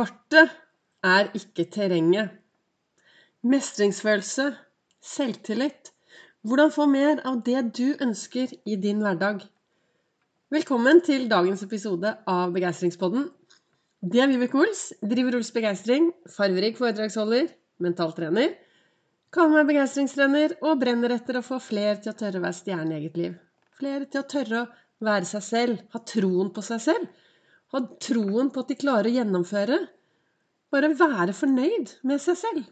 Kartet er ikke terrenget. Mestringsfølelse, selvtillit. Hvordan få mer av det du ønsker i din hverdag. Velkommen til dagens episode av Begeistringspodden. Det er Vibeke Ols. Driver Ols Begeistring. Farverik foredragsholder. Mentaltrener. Kaller meg begeistringstrener og brenner etter å få flere til å tørre å være stjerne i eget liv. Flere til å tørre å være seg selv, ha troen på seg selv ha troen på at de klarer å gjennomføre. Bare være fornøyd med seg selv.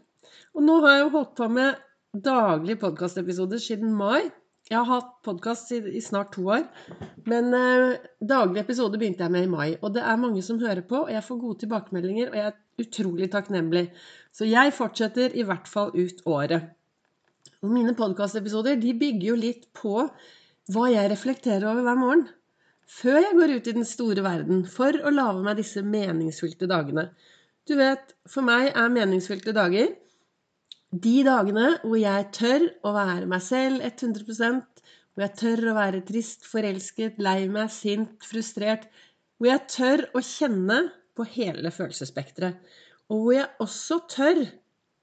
Og nå har jeg jo holdt på med daglige podkastepisoder siden mai. Jeg har hatt podkast i, i, snart to år. Men eh, daglige episoder begynte jeg med i mai. Og det er mange som hører på, og jeg får gode tilbakemeldinger. Og jeg er utrolig takknemlig. Så jeg fortsetter i hvert fall ut året. Og mine podkastepisoder bygger jo litt på hva jeg reflekterer over hver morgen før jeg går ut i den store verden for å lage meg disse meningsfylte dagene. Du vet, for meg er meningsfylte dager de dagene hvor jeg tør å være meg selv 100% hvor jeg tør å være trist, forelsket, lei meg, sint, frustrert. Hvor jeg tør å kjenne på hele følelsesspekteret. Og hvor jeg også tør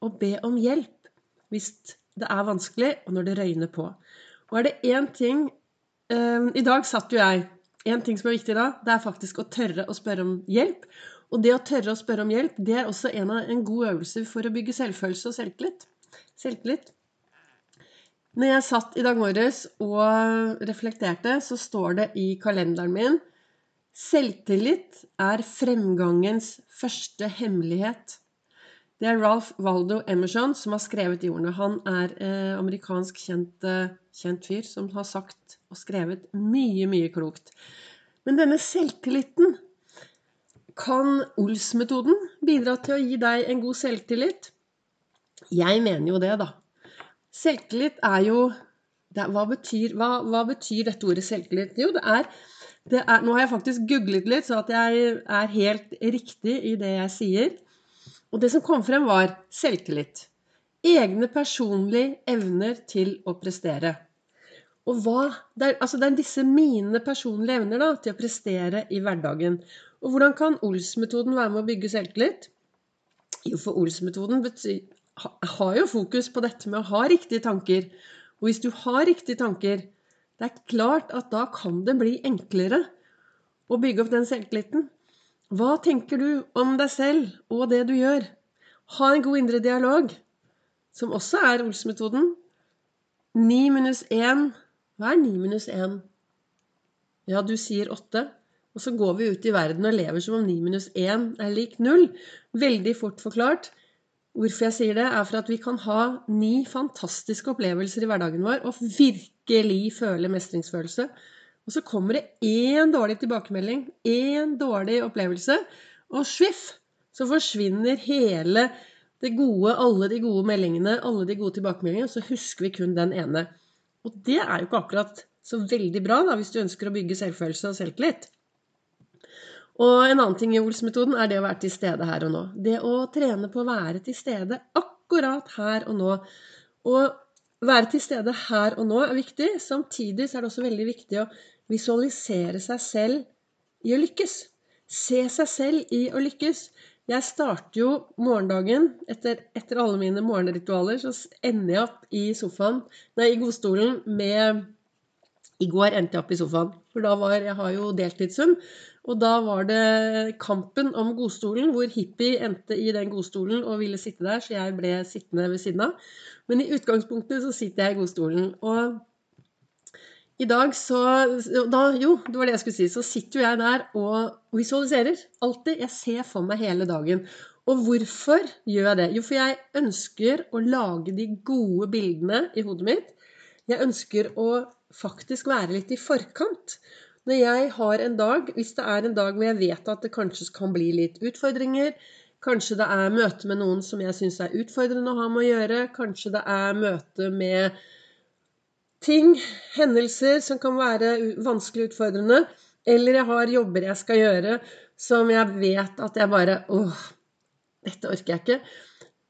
å be om hjelp hvis det er vanskelig, og når det røyner på. Og er det én ting um, I dag satt jo jeg en ting som er viktig da, det er faktisk å tørre å spørre om hjelp. Og det å tørre å spørre om hjelp, det er også en, av, en god øvelse for å bygge selvfølelse og selvtillit. selvtillit. Når jeg satt i dag morges og reflekterte, så står det i kalenderen min Selvtillit er fremgangens første hemmelighet. Det er Ralph Waldo Emerson som har skrevet de ordene. Han er eh, amerikansk kjent, eh, kjent fyr som har sagt og skrevet mye, mye klokt. Men denne selvtilliten Kan Ols-metoden bidra til å gi deg en god selvtillit? Jeg mener jo det, da. Selvtillit er jo det, hva, betyr, hva, hva, betyr, dette ordet selvtillit? Jo, det er, det er Nå har jeg faktisk googlet litt, så at jeg er helt riktig i det jeg sier. Og det som kom frem, var selvtillit. Egne personlige evner til å prestere. Og hva Det er, altså det er disse mine personlige evner da, til å prestere i hverdagen. Og hvordan kan Ols-metoden være med å bygge selvtillit? Jo, for Ols-metoden har jo fokus på dette med å ha riktige tanker. Og hvis du har riktige tanker, det er klart at da kan det bli enklere å bygge opp den selvtilliten. Hva tenker du om deg selv og det du gjør? Ha en god indre dialog, som også er Ols-metoden. Ni minus én Hva er ni minus én? Ja, du sier åtte. Og så går vi ut i verden og lever som om ni minus én er lik null. Veldig fort forklart. Hvorfor jeg sier det, er for at vi kan ha ni fantastiske opplevelser i hverdagen vår og virkelig føle mestringsfølelse. Og så kommer det én dårlig tilbakemelding, én dårlig opplevelse, og sviff, så forsvinner hele det gode, alle de gode meldingene, alle de gode tilbakemeldingene, og så husker vi kun den ene. Og det er jo ikke akkurat så veldig bra da, hvis du ønsker å bygge selvfølelse og selvtillit. Og en annen ting i Ols-metoden er det å være til stede her og nå. Det å trene på å være til stede akkurat her og nå. Og være til stede her og nå er viktig. Samtidig er det også veldig viktig å visualisere seg selv i å lykkes. Se seg selv i å lykkes. Jeg starter jo morgendagen etter, etter alle mine morgenritualer, så ender jeg opp i sofaen, nei, i godstolen med I går endte jeg opp i sofaen, for da var Jeg har jo deltidssum. Og da var det kampen om godstolen, hvor hippie endte i den godstolen og ville sitte der, så jeg ble sittende ved siden av. Men i utgangspunktet så sitter jeg i godstolen. Og i dag så da, Jo, det var det jeg skulle si. Så sitter jo jeg der og visualiserer. Alltid. Jeg ser for meg hele dagen. Og hvorfor gjør jeg det? Jo, for jeg ønsker å lage de gode bildene i hodet mitt. Jeg ønsker å faktisk være litt i forkant. Når jeg har en dag, hvis det er en dag hvor jeg vet at det kanskje kan bli litt utfordringer, kanskje det er møte med noen som jeg syns er utfordrende å ha med å gjøre, kanskje det er møte med ting, hendelser, som kan være vanskelig utfordrende. Eller jeg har jobber jeg skal gjøre som jeg vet at jeg bare Åh, dette orker jeg ikke.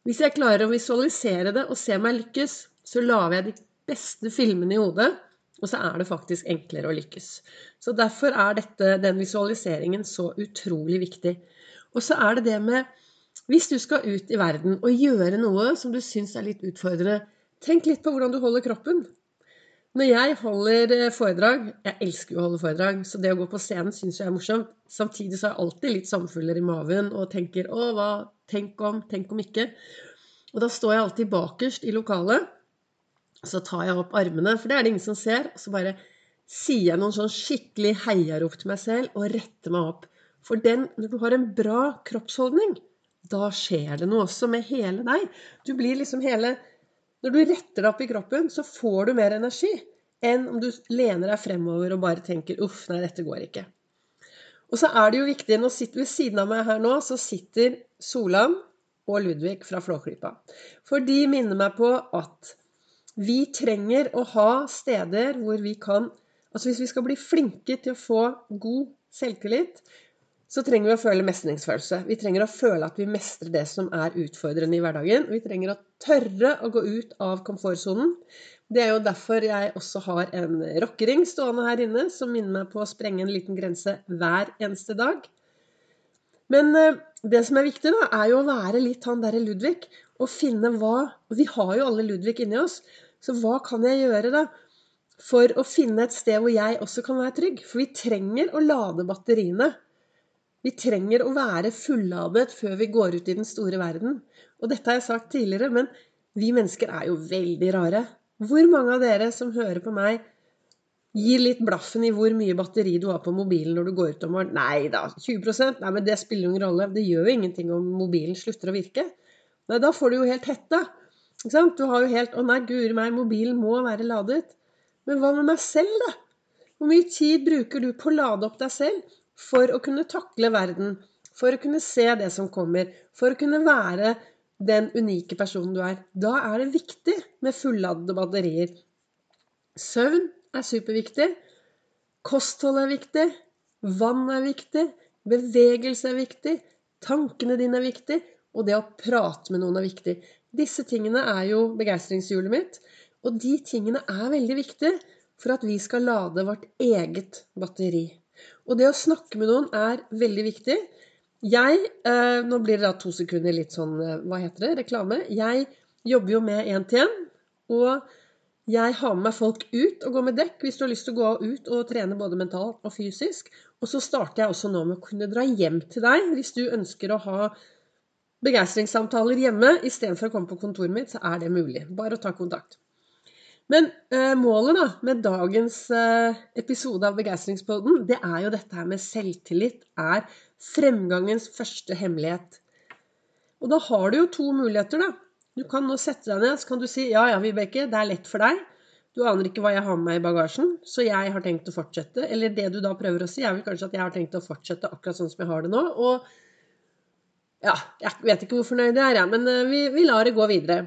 Hvis jeg klarer å visualisere det og se meg lykkes, så lager jeg de beste filmene i hodet. Og så er det faktisk enklere å lykkes. Så derfor er dette, den visualiseringen så utrolig viktig. Og så er det det med Hvis du skal ut i verden og gjøre noe som du syns er litt utfordrende, tenk litt på hvordan du holder kroppen. Når jeg holder eh, foredrag Jeg elsker jo å holde foredrag, så det å gå på scenen syns jeg er morsomt. Samtidig så har jeg alltid litt sommerfugler i maven og tenker 'Å, hva Tenk om? Tenk om ikke?' Og da står jeg alltid bakerst i lokalet. Så tar jeg opp armene, for det er det ingen som ser. Og så bare sier jeg noen sånn skikkelig heiarop til meg selv og retter meg opp. For den, når du har en bra kroppsholdning, da skjer det noe også med hele deg. Du blir liksom hele Når du retter deg opp i kroppen, så får du mer energi enn om du lener deg fremover og bare tenker 'uff, nei, dette går ikke'. Og så er det jo viktig Nå sitter Ved siden av meg her nå så sitter Solan og Ludvig fra Flåklypa. For de minner meg på at vi trenger å ha steder hvor vi kan Altså hvis vi skal bli flinke til å få god selvtillit, så trenger vi å føle mestringsfølelse. Vi trenger å føle at vi mestrer det som er utfordrende i hverdagen. Vi trenger å tørre å gå ut av komfortsonen. Det er jo derfor jeg også har en rockering stående her inne som minner meg på å sprenge en liten grense hver eneste dag. Men eh, det som er viktig, da, er jo å være litt han derre Ludvig. Og finne hva vi har jo alle Ludvig inni oss. Så hva kan jeg gjøre, da? For å finne et sted hvor jeg også kan være trygg. For vi trenger å lade batteriene. Vi trenger å være fulladet før vi går ut i den store verden. Og dette har jeg sagt tidligere, men vi mennesker er jo veldig rare. Hvor mange av dere som hører på meg, gir litt blaffen i hvor mye batteri du har på mobilen når du går ut om morgenen? Nei da, 20% Nei, men det spiller ingen rolle. Det gjør jo ingenting om mobilen slutter å virke. Nei, da får du jo helt hetta. Ikke sant? Du har jo helt Å nei, guri meg, mobilen må være ladet. Men hva med meg selv, da? Hvor mye tid bruker du på å lade opp deg selv for å kunne takle verden? For å kunne se det som kommer? For å kunne være den unike personen du er? Da er det viktig med fulladede batterier. Søvn er superviktig. Kosthold er viktig. Vann er viktig. Bevegelse er viktig. Tankene dine er viktig. Og det å prate med noen er viktig. Disse tingene er jo begeistringshjulet mitt. Og de tingene er veldig viktige for at vi skal lade vårt eget batteri. Og det å snakke med noen er veldig viktig. Jeg eh, Nå blir det da to sekunder litt sånn eh, Hva heter det? Reklame. Jeg jobber jo med én-til-én. Og jeg har med meg folk ut og går med dekk hvis du har lyst til å gå ut og trene både mentalt og fysisk. Og så starter jeg også nå med å kunne dra hjem til deg hvis du ønsker å ha begeistringssamtaler hjemme istedenfor å komme på kontoret mitt, så er det mulig. Bare å ta kontakt. Men eh, målet da, med dagens eh, episode av Begeistringspodden, det er jo dette her med selvtillit er fremgangens første hemmelighet. Og da har du jo to muligheter, da. Du kan nå sette deg ned så kan du si ja, ja, Vibeke, det er lett for deg. Du aner ikke hva jeg har med meg i bagasjen, så jeg har tenkt å fortsette. Eller det du da prøver å si, er vel kanskje at jeg har tenkt å fortsette akkurat sånn som jeg har det nå. Og ja, jeg vet ikke hvor fornøyd jeg er, men eh, vi, vi lar det gå videre.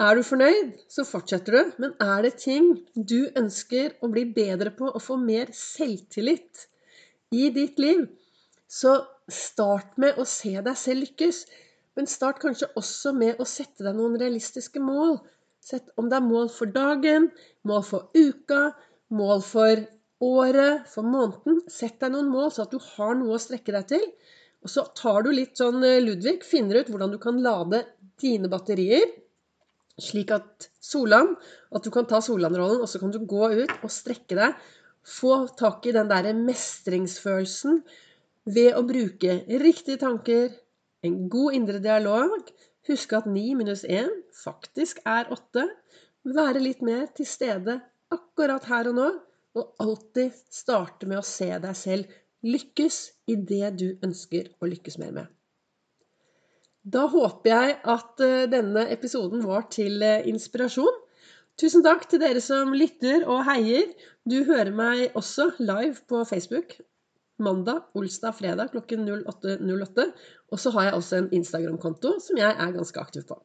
Er du fornøyd, så fortsetter du. Men er det ting du ønsker å bli bedre på og få mer selvtillit i ditt liv, så start med å se deg selv lykkes. Men start kanskje også med å sette deg noen realistiske mål. Sett om det er mål for dagen, mål for uka, mål for året, for måneden. Sett deg noen mål, så at du har noe å strekke deg til. Og så tar du litt sånn eh, Ludvig, finner ut hvordan du kan lade dine batterier slik at Solan At du kan ta Solan-rollen, og så kan du gå ut og strekke deg. Få tak i den derre mestringsfølelsen ved å bruke riktige tanker, en god indre dialog. Huske at 9 minus 1 faktisk er 8. Være litt mer til stede akkurat her og nå. Og alltid starte med å se deg selv lykkes i det du ønsker å lykkes mer med. Da håper jeg at eh, denne episoden var til eh, inspirasjon. Tusen takk til dere som lytter og heier. Du hører meg også live på Facebook mandag, olsdag, fredag klokken 08.08. Og så har jeg også en Instagram-konto som jeg er ganske aktiv på.